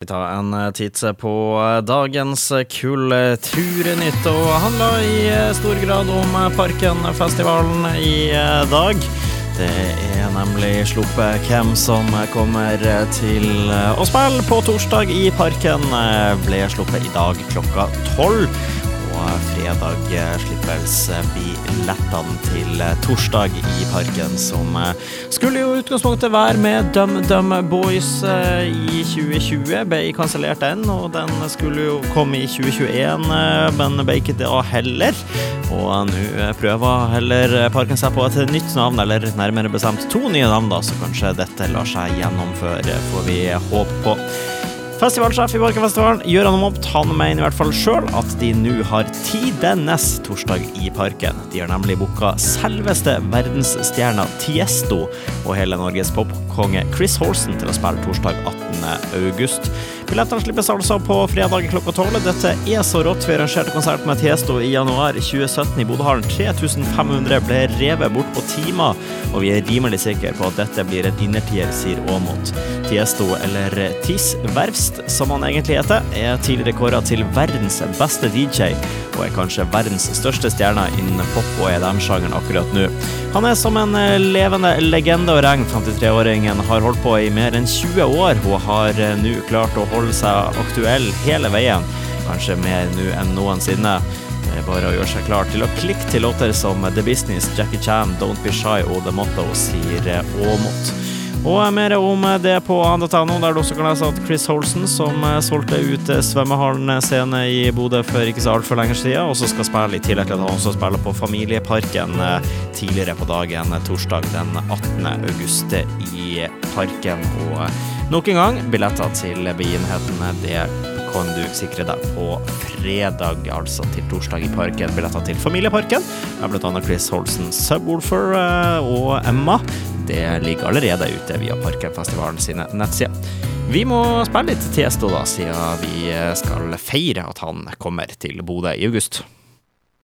Vi tar en eh, titt på eh, dagens Kulturnytt, og handler i eh, stor grad om Parkenfestivalen i dag. Det er nemlig sluppet hvem som kommer til å spille på torsdag i Parken. Ble sluppet i dag klokka tolv fredag slippes billettene til torsdag i parken, som skulle jo utgangspunktet være med Dum Dum Boys eh, i 2020. Ble kansellert den, og den skulle jo komme i 2021, eh, men ble ikke det heller. Og nå prøver heller parken seg på et nytt navn, eller nærmere bestemt to nye navn, da, så kanskje dette lar seg gjennomføre, får vi håpe på. Festivalsjef i Parkenfestivalen Gøran Momt han mener i hvert fall sjøl at de nå har tidenes torsdag i parken. De har nemlig booka selveste verdensstjerna Tiesto og hele Norges popkonge Chris Horsen til å spille torsdag 18. august. Billettene slippes altså på fredag klokka tolv. Dette er så rått. Vi arrangerte konsert med Tiesto i januar 2017 i Bodøhallen. 3500 ble revet bort på timer, og vi er rimelig sikre på at dette blir en innertier, sier Aamodt. Tiesto, eller Tis Verfst som han egentlig heter, er tidligere kåra til verdens beste DJ, og er kanskje verdens største stjerne innen pop- og EDM-sjangeren akkurat nå. Han er som en levende legende å regne. 53-åringen har holdt på i mer enn 20 år, og har nå klart å holde seg aktuell hele veien, kanskje mer nå enn noensinne. Det er bare å gjøre seg klar til å klikke til låter som The Business, Jackie Chan, Don't Be Shy og The Motto, sier Aamodt. Og mer om det på Andatano, der du også kan lese at Chris Holsen, som solgte ut svømmehallen scene i Bodø for ikke så altfor lenge siden, også skal spille i tillegg til at han også spiller på Familieparken tidligere på dagen, torsdag den 18. august i Parken. Og Nok en gang, billetter til begivenhetene det kan du sikre deg på fredag, altså til torsdag i parken. Billetter til Familieparken med bl.a. Chris Holsen, Subwoolfer eh, og Emma. Det ligger allerede ute via Parkenfestivalen sine nettsider. Vi må spille litt Tiesto, da, siden vi skal feire at han kommer til Bodø i august.